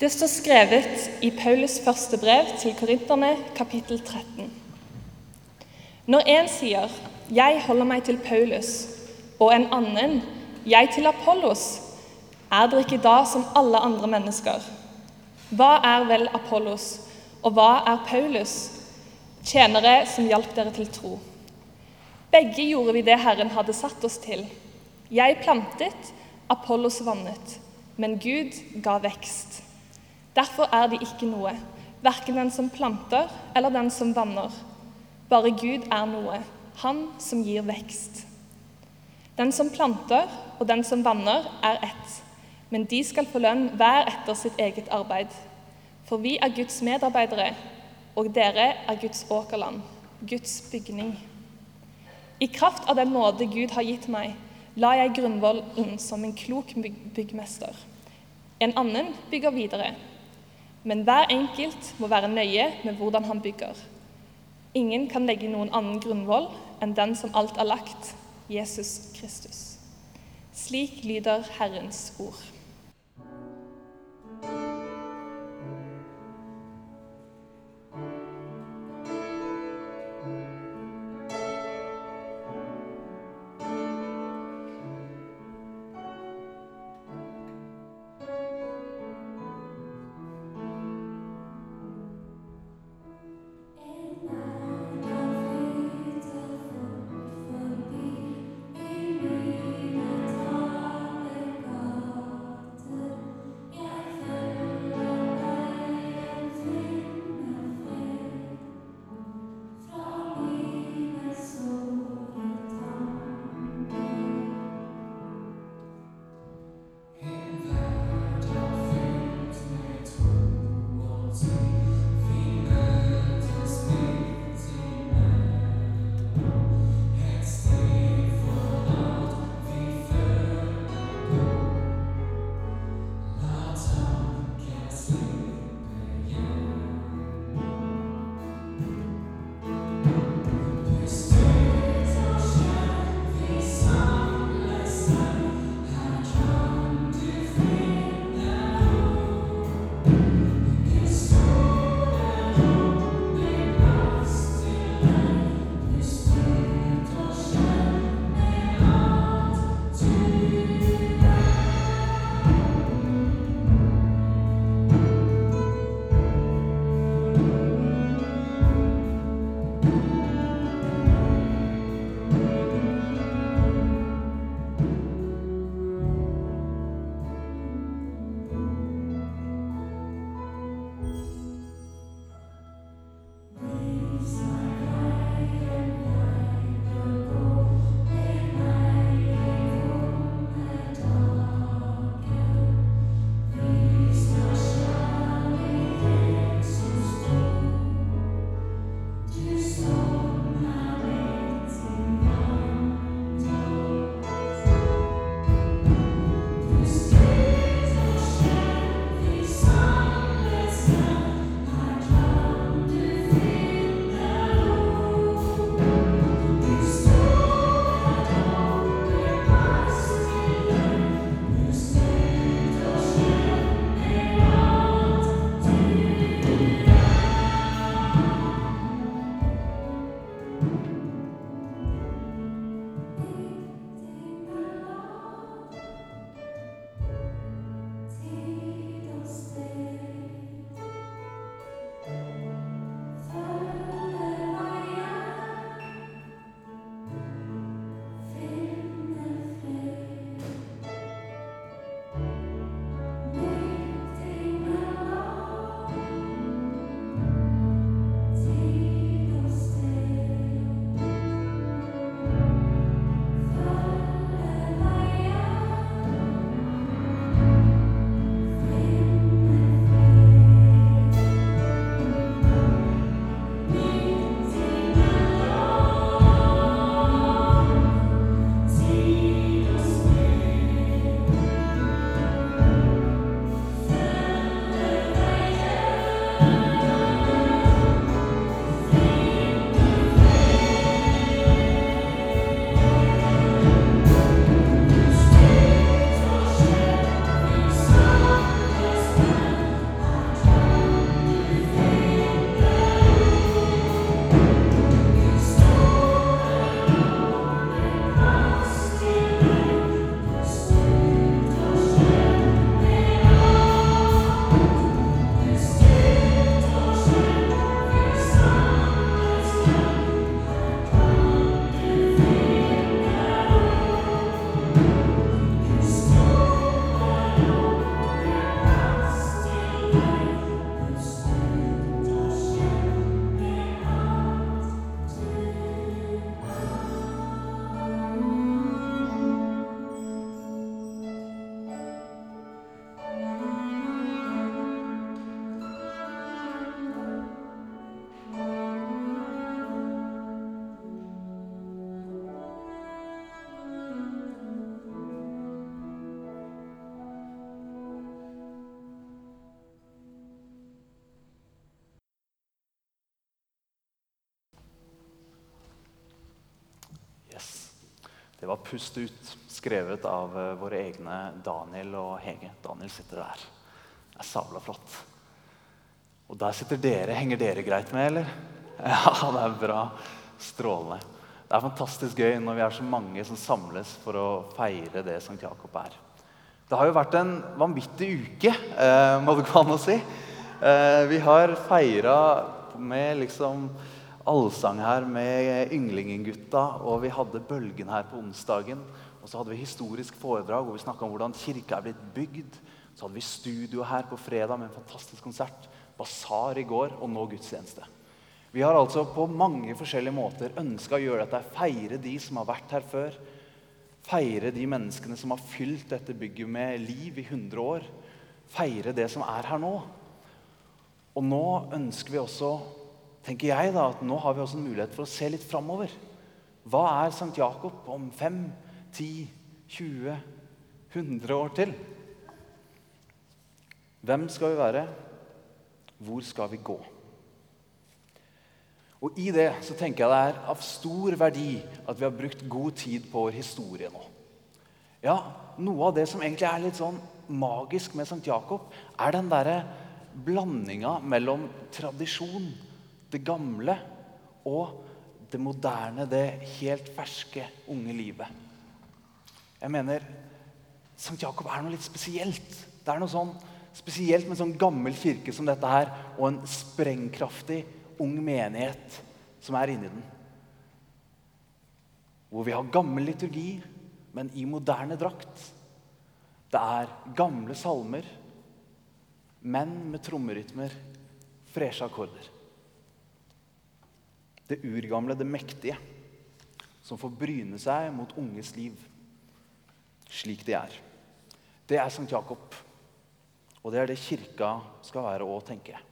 Det står skrevet i Paulus første brev til korinterne, kapittel 13. Når en sier 'Jeg holder meg til Paulus', og en annen 'Jeg til Apollos', er dere ikke da som alle andre mennesker? Hva er vel Apollos, og hva er Paulus? Tjenere som hjalp dere til tro. Begge gjorde vi det Herren hadde satt oss til. Jeg plantet, Apollos vannet, men Gud ga vekst. Derfor er de ikke noe, verken den som planter eller den som vanner. Bare Gud er noe, Han som gir vekst. Den som planter og den som vanner, er ett, men de skal få lønn hver etter sitt eget arbeid. For vi er Guds medarbeidere, og dere er Guds åkerland, Guds bygning. I kraft av den nåde Gud har gitt meg, la jeg grunnvollen som en klok byggmester. En annen bygger videre, men hver enkelt må være nøye med hvordan han bygger. Ingen kan legge noen annen grunnvoll enn den som alt er lagt, Jesus Kristus. Slik lyder Herrens ord. Det var 'Pust ut', skrevet av eh, våre egne Daniel og Hege. Daniel sitter der. Det er sabla flott. Og der sitter dere. Henger dere greit med, eller? Ja, det er bra. Strålende. Det er fantastisk gøy når vi er så mange som samles for å feire det Sankt Jakob er. Det har jo vært en vanvittig uke, eh, må det gå an å si. Eh, vi har feira med liksom allsang her med Ynglingen-gutta, og vi hadde Bølgen her på onsdagen. Og så hadde vi historisk foredrag hvor vi snakka om hvordan kirka er blitt bygd. Så hadde vi studio her på fredag med en fantastisk konsert. Basar i går, og nå gudstjeneste. Vi har altså på mange forskjellige måter ønska å gjøre dette, feire de som har vært her før. Feire de menneskene som har fylt dette bygget med liv i 100 år. Feire det som er her nå. Og nå ønsker vi også, tenker jeg da, at nå har vi også en mulighet for å se litt framover. Hva er Sankt Jakob om 5, 10, 20, 100 år til? Hvem skal vi være? Hvor skal vi gå? Og I det så tenker jeg det er av stor verdi at vi har brukt god tid på vår historie nå. Ja, Noe av det som egentlig er litt sånn magisk med St. Jakob, er den derre blandinga mellom tradisjon, det gamle, og det moderne, det helt ferske, unge livet. Jeg mener St. Jakob er noe litt spesielt. Det er noe sånn spesielt med en sånn gammel kirke som dette her, og en sprengkraftig ung menighet som er inni den. Hvor vi har gammel liturgi, men i moderne drakt. Det er gamle salmer, menn med trommerytmer, freshe akkorder. Det urgamle, det mektige, som får bryne seg mot unges liv slik de er. Det er Sankt Jakob. Og det er det kirka skal være tenker jeg.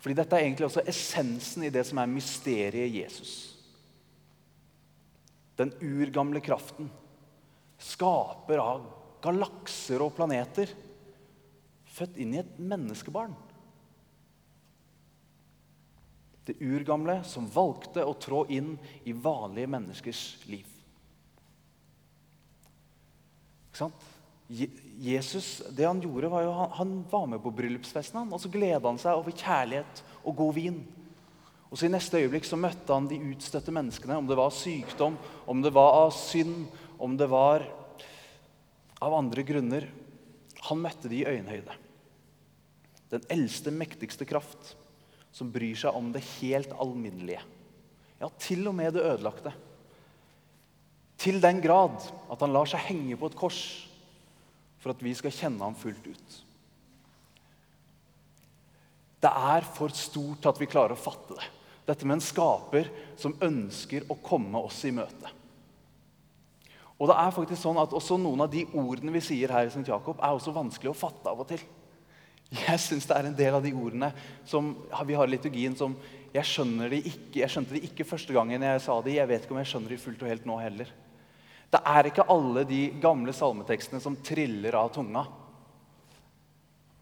Fordi dette er egentlig også essensen i det som er mysteriet Jesus. Den urgamle kraften. Skaper av galakser og planeter. Født inn i et menneskebarn. Det urgamle som valgte å trå inn i vanlige menneskers liv. Ikke sant? Jesus, det Han gjorde var jo, han, han var med på bryllupsfesten, og så gleda han seg over kjærlighet og god vin. Og så I neste øyeblikk så møtte han de utstøtte menneskene, om det var sykdom, om det var av synd, om det var av andre grunner. Han møtte de i øyenhøyde. Den eldste, mektigste kraft som bryr seg om det helt alminnelige. Ja, til og med det ødelagte. Til den grad at han lar seg henge på et kors for at vi skal kjenne ham fullt ut. Det er for stort til at vi klarer å fatte det. Dette med en skaper som ønsker å komme oss i møte. Og det er faktisk sånn at også Noen av de ordene vi sier her i St. Jakob, er også vanskelig å fatte av og til. Jeg syns det er en del av de ordene som vi har i liturgien som jeg skjønner de ikke, jeg skjønte de ikke første gangen jeg sa de. Jeg vet ikke om jeg skjønner de fullt og helt nå heller. Det er ikke alle de gamle salmetekstene som triller av tunga.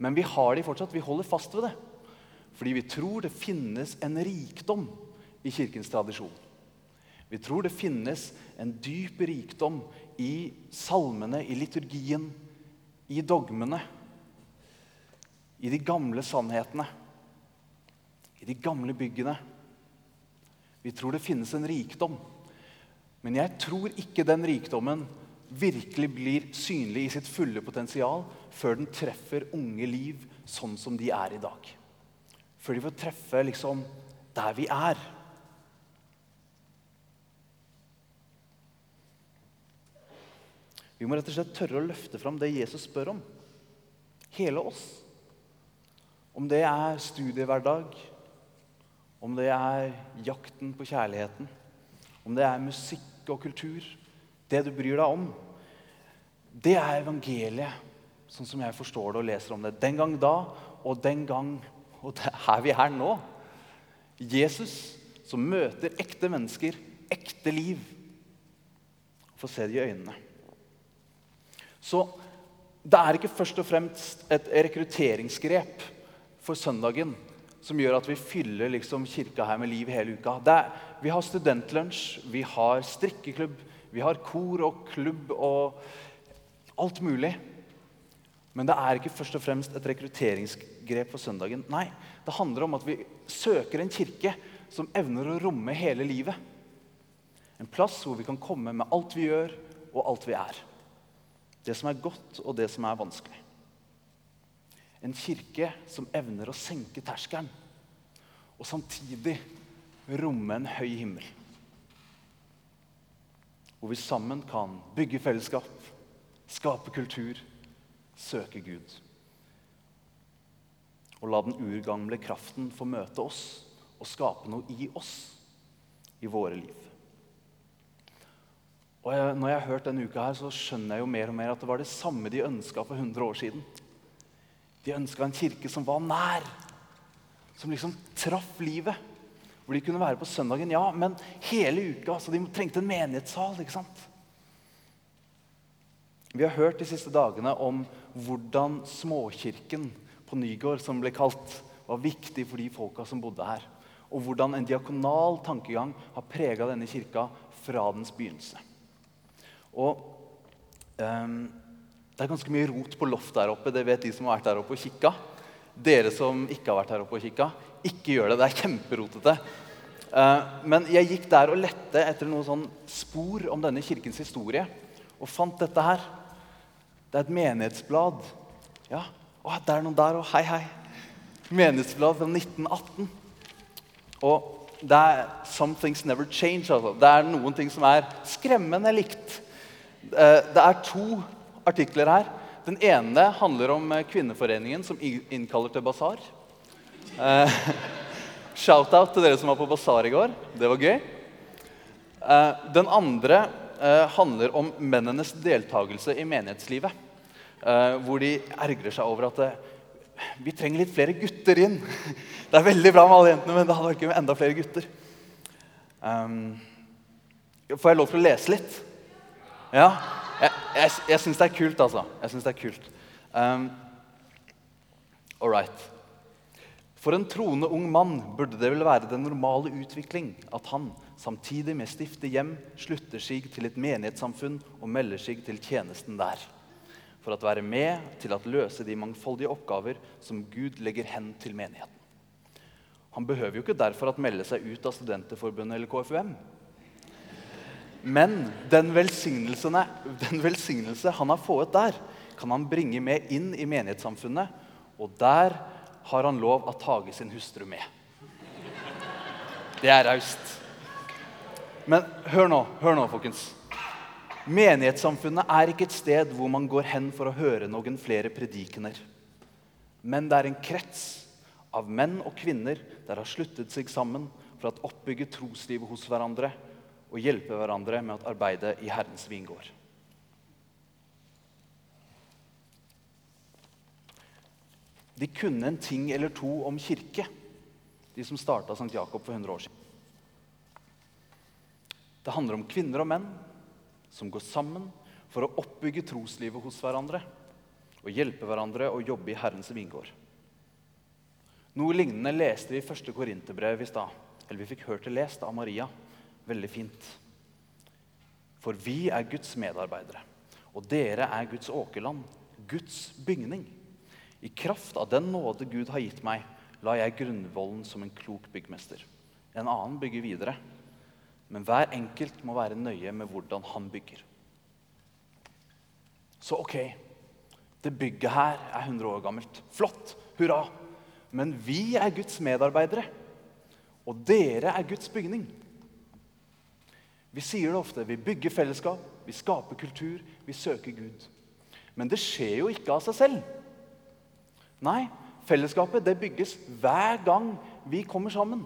Men vi har de fortsatt. Vi holder fast ved det. Fordi vi tror det finnes en rikdom i kirkens tradisjon. Vi tror det finnes en dyp rikdom i salmene, i liturgien, i dogmene. I de gamle sannhetene. I de gamle byggene. Vi tror det finnes en rikdom. Men jeg tror ikke den rikdommen virkelig blir synlig i sitt fulle potensial før den treffer unge liv sånn som de er i dag. Før de får treffe liksom der vi er. Vi må rett og slett tørre å løfte fram det Jesus spør om. Hele oss. Om det er studiehverdag, om det er jakten på kjærligheten om det er musikk og kultur, det du bryr deg om, det er evangeliet, sånn som jeg forstår det og leser om det. Den gang da og den gang og det er her vi er nå. Jesus som møter ekte mennesker, ekte liv. Få se det i øynene. Så det er ikke først og fremst et rekrutteringsgrep for søndagen som gjør at vi fyller liksom kirka her med liv hele uka. Er, vi har studentlunsj, vi har strikkeklubb, Vi har kor og klubb og alt mulig. Men det er ikke først og fremst et rekrutteringsgrep for søndagen. Nei, det handler om at vi søker en kirke som evner å romme hele livet. En plass hvor vi kan komme med alt vi gjør, og alt vi er. Det som er godt, og det som er vanskelig. En kirke som evner å senke terskelen, og samtidig romme en høy himmel. Hvor vi sammen kan bygge fellesskap, skape kultur, søke Gud. Og la den urgamle kraften få møte oss og skape noe i oss, i våre liv. Og jeg, når jeg har hørt denne uka, her, så skjønner jeg jo mer og mer at det var det samme de ønska for 100 år siden. De ønska en kirke som var nær, som liksom traff livet. Hvor de kunne være på søndagen, ja, men hele uka. Så de trengte en menighetssal. ikke sant? Vi har hørt de siste dagene om hvordan småkirken på Nygård, som ble kalt, var viktig for de folka som bodde her. Og hvordan en diakonal tankegang har prega denne kirka fra dens begynnelse. Og um, Det er ganske mye rot på loft der oppe. Det vet de som har vært der oppe og kikka. Dere som ikke har vært her oppe og kikka, ikke gjør det. Det er kjemperotete. Uh, men jeg gikk der og lette etter noen sånn spor om denne kirkens historie. Og fant dette her. Det er et menighetsblad. Ja, å, det er noen der òg. Hei, hei. Menighetsblad fra 1918. Og det er Some never change. Altså. Det er noen ting som er skremmende likt. Eh, det er to artikler her. Den ene handler om eh, Kvinneforeningen som innkaller til basar. Eh, shout-out til dere som var på basar i går. Det var gøy. Den andre handler om mennenes deltakelse i menighetslivet. Hvor de ergrer seg over at vi trenger litt flere gutter inn. Det er veldig bra med alle jentene, men det hadde vært med enda flere gutter. får jeg lov til å lese litt? Ja. Jeg, jeg, jeg syns det er kult, altså. Jeg syns det er kult. Um, All right. For en troende ung mann burde det vel være den normale utvikling at han, samtidig med stifte hjem, slutter seg til et menighetssamfunn og melder seg til tjenesten der. For å være med til å løse de mangfoldige oppgaver som Gud legger hen til menigheten. Han behøver jo ikke derfor å melde seg ut av Studenterforbundet eller KFUM. Men den, den velsignelse han har fått der, kan han bringe med inn i menighetssamfunnet. Og der har han lov å tage sin hustru med. Det er raust. Men hør nå, hør nå, folkens. Menighetssamfunnet er ikke et sted hvor man går hen for å høre noen flere predikener. Men det er en krets av menn og kvinner der har sluttet seg sammen for å oppbygge troslivet hos hverandre og hjelpe hverandre med å arbeide i Herrens vingård. De kunne en ting eller to om kirke, de som starta St. Jakob for 100 år siden. Det handler om kvinner og menn som går sammen for å oppbygge troslivet hos hverandre og hjelpe hverandre å jobbe i Herrens vingård. Noe lignende leste vi i første Korinterbrev i stad. Eller vi fikk hørt det lest av Maria veldig fint. For vi er Guds medarbeidere, og dere er Guds åkerland, Guds bygning. I kraft av den nåde Gud har gitt meg, la jeg grunnvollen som en klok byggmester. En annen bygger videre, men hver enkelt må være nøye med hvordan han bygger. Så ok, det bygget her er 100 år gammelt. Flott! Hurra! Men vi er Guds medarbeidere, og dere er Guds bygning. Vi sier det ofte. Vi bygger fellesskap, vi skaper kultur, vi søker Gud. Men det skjer jo ikke av seg selv. Nei, fellesskapet det bygges hver gang vi kommer sammen.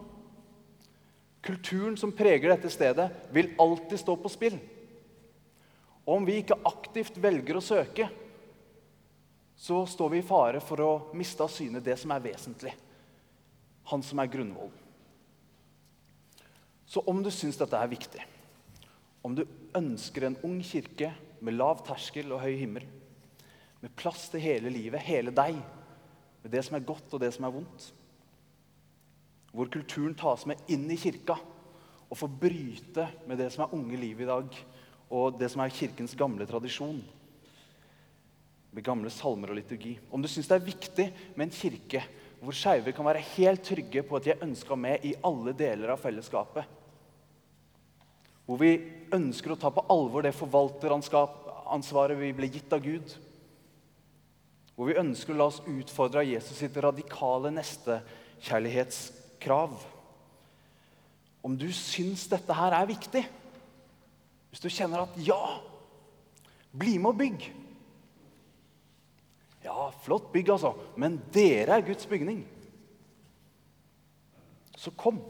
Kulturen som preger dette stedet, vil alltid stå på spill. Og om vi ikke aktivt velger å søke, så står vi i fare for å miste av syne det som er vesentlig. Han som er grunnvollen. Så om du syns dette er viktig, om du ønsker en ung kirke med lav terskel og høy himmel, med plass til hele livet, hele deg, med det som er godt og det som er vondt, hvor kulturen tas med inn i kirka og får bryte med det som er unge liv i dag, og det som er kirkens gamle tradisjon. Med gamle salmer og liturgi. Om du syns det er viktig med en kirke hvor skeive kan være helt trygge på at de er ønska med i alle deler av fellesskapet. Hvor vi ønsker å ta på alvor det forvalteransvaret vi ble gitt av Gud. Hvor vi ønsker å la oss utfordre av Jesus sitt radikale nestekjærlighetskrav. Om du syns dette her er viktig, hvis du kjenner at ja, bli med og bygg. Ja, flott bygg, altså, men dere er Guds bygning. Så kom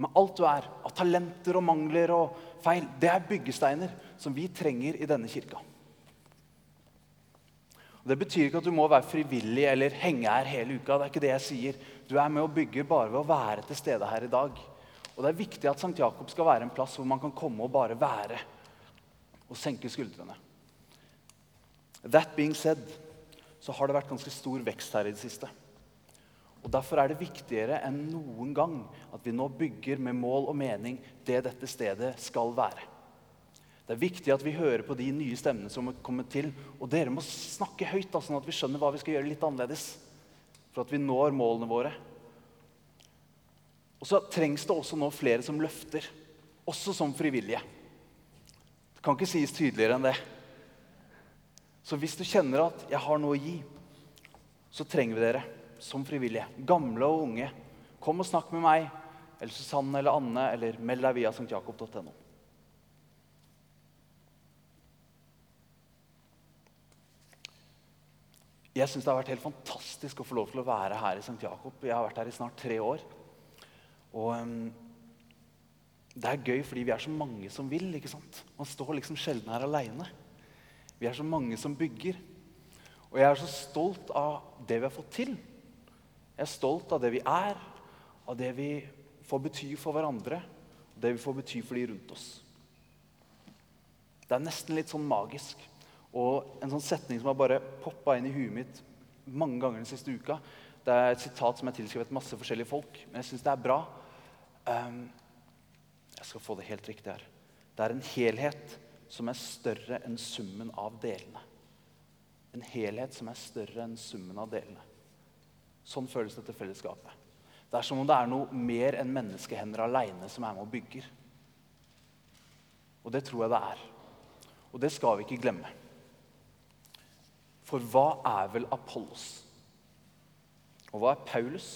med alt du er av talenter og mangler og feil. Det er byggesteiner som vi trenger i denne kirka. Det betyr ikke at du må være frivillig eller henge her hele uka. det er ikke det jeg sier. Du er med og bygger bare ved å være til stede her i dag. Og Det er viktig at St. Jakob skal være en plass hvor man kan komme og bare være og senke skuldrene. That being said, så har det vært ganske stor vekst her i det siste. Og Derfor er det viktigere enn noen gang at vi nå bygger med mål og mening det dette stedet skal være. Det er viktig at vi hører på de nye stemmene som er kommet til. Og dere må snakke høyt, da, sånn at vi skjønner hva vi skal gjøre litt annerledes. For at vi når målene våre. Og så trengs det også nå flere som løfter. Også som frivillige. Det kan ikke sies tydeligere enn det. Så hvis du kjenner at 'jeg har noe å gi', så trenger vi dere som frivillige. Gamle og unge. Kom og snakk med meg eller Susanne eller Anne, eller meld deg via stjakob.no. Jeg syns det har vært helt fantastisk å få lov til å være her i St. Jakob. Jeg har vært her i snart tre år. Og um, det er gøy fordi vi er så mange som vil. ikke sant? Man står liksom sjelden her aleine. Vi er så mange som bygger. Og jeg er så stolt av det vi har fått til. Jeg er stolt av det vi er, av det vi får bety for hverandre, og det vi får bety for de rundt oss. Det er nesten litt sånn magisk. Og en sånn setning som har bare poppa inn i huet mitt mange ganger den siste uka. Det er et sitat som er tilskrevet masse forskjellige folk, men jeg syns det er bra. Um, jeg skal få det helt riktig her. Det er en helhet som er større enn summen av delene. En helhet som er større enn summen av delene. Sånn føles dette fellesskapet. Det er som om det er noe mer enn menneskehender aleine som er med og bygger. Og det tror jeg det er. Og det skal vi ikke glemme. For hva er vel Apollos? Og hva er Paulus?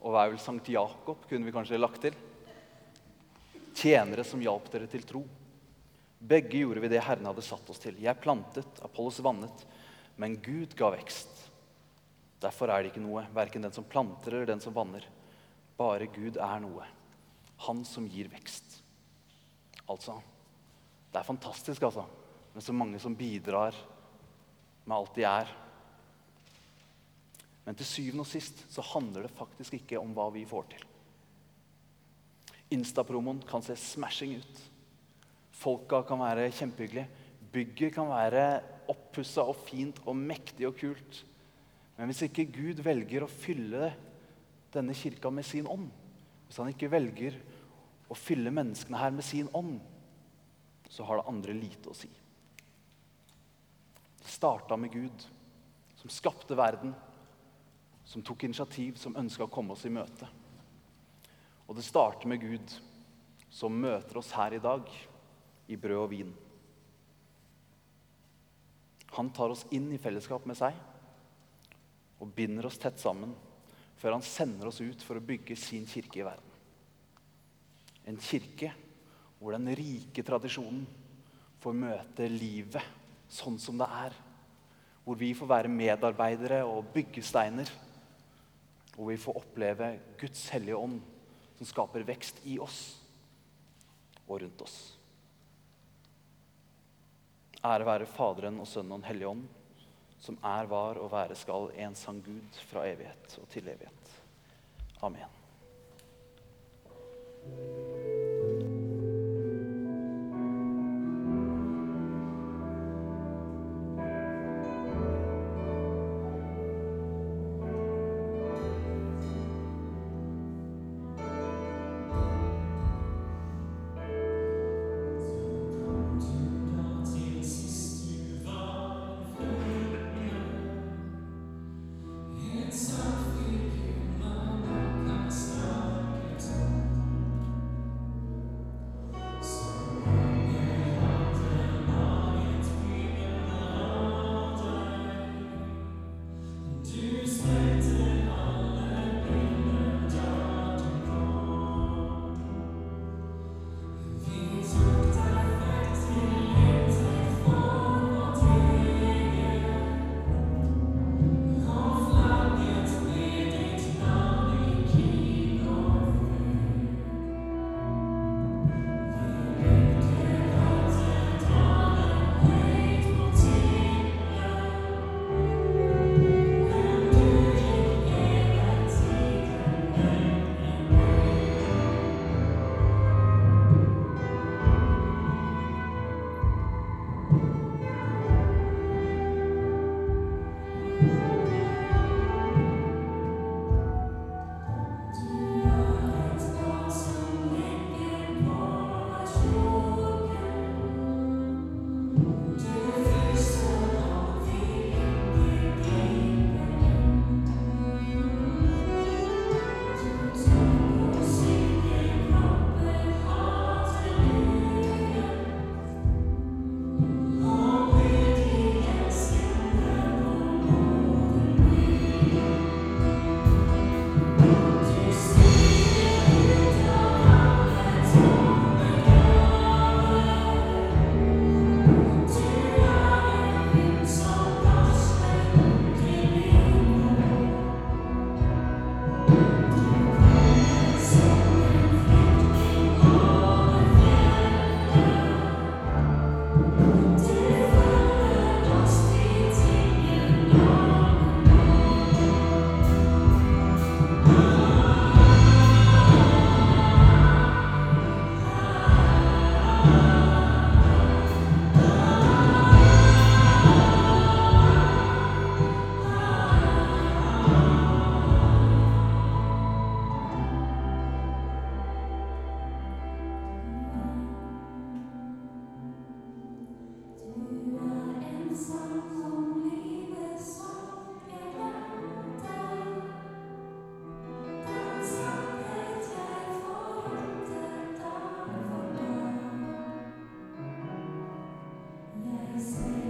Og hva er vel Sankt Jakob, kunne vi kanskje lagt til? Tjenere som hjalp dere til tro. Begge gjorde vi det Herren hadde satt oss til. Jeg plantet, Apollos vannet, men Gud ga vekst. Derfor er det ikke noe, verken den som planter eller den som vanner. Bare Gud er noe. Han som gir vekst. Altså Det er fantastisk, altså, med så mange som bidrar med alt de er. Men til syvende og sist så handler det faktisk ikke om hva vi får til. Instapromoen kan se smashing ut. Folka kan være kjempehyggelige. Bygget kan være oppussa og fint og mektig og kult. Men hvis ikke Gud velger å fylle denne kirka med sin ånd, hvis han ikke velger å fylle menneskene her med sin ånd, så har det andre lite å si Det starta med Gud, som skapte verden, som tok initiativ, som ønska å komme oss i møte. Og det starter med Gud, som møter oss her i dag i brød og vin. Han tar oss inn i fellesskap med seg og binder oss tett sammen før han sender oss ut for å bygge sin kirke i verden. En kirke hvor den rike tradisjonen får møte livet sånn som det er. Hvor vi får være medarbeidere og byggesteiner. Hvor vi får oppleve Guds hellige ånd som skaper vekst i oss og rundt oss. Ære være Faderen og Sønnen og Den hellige ånd, som er, var og være skal en sann Gud fra evighet og til evighet. Amen. sing.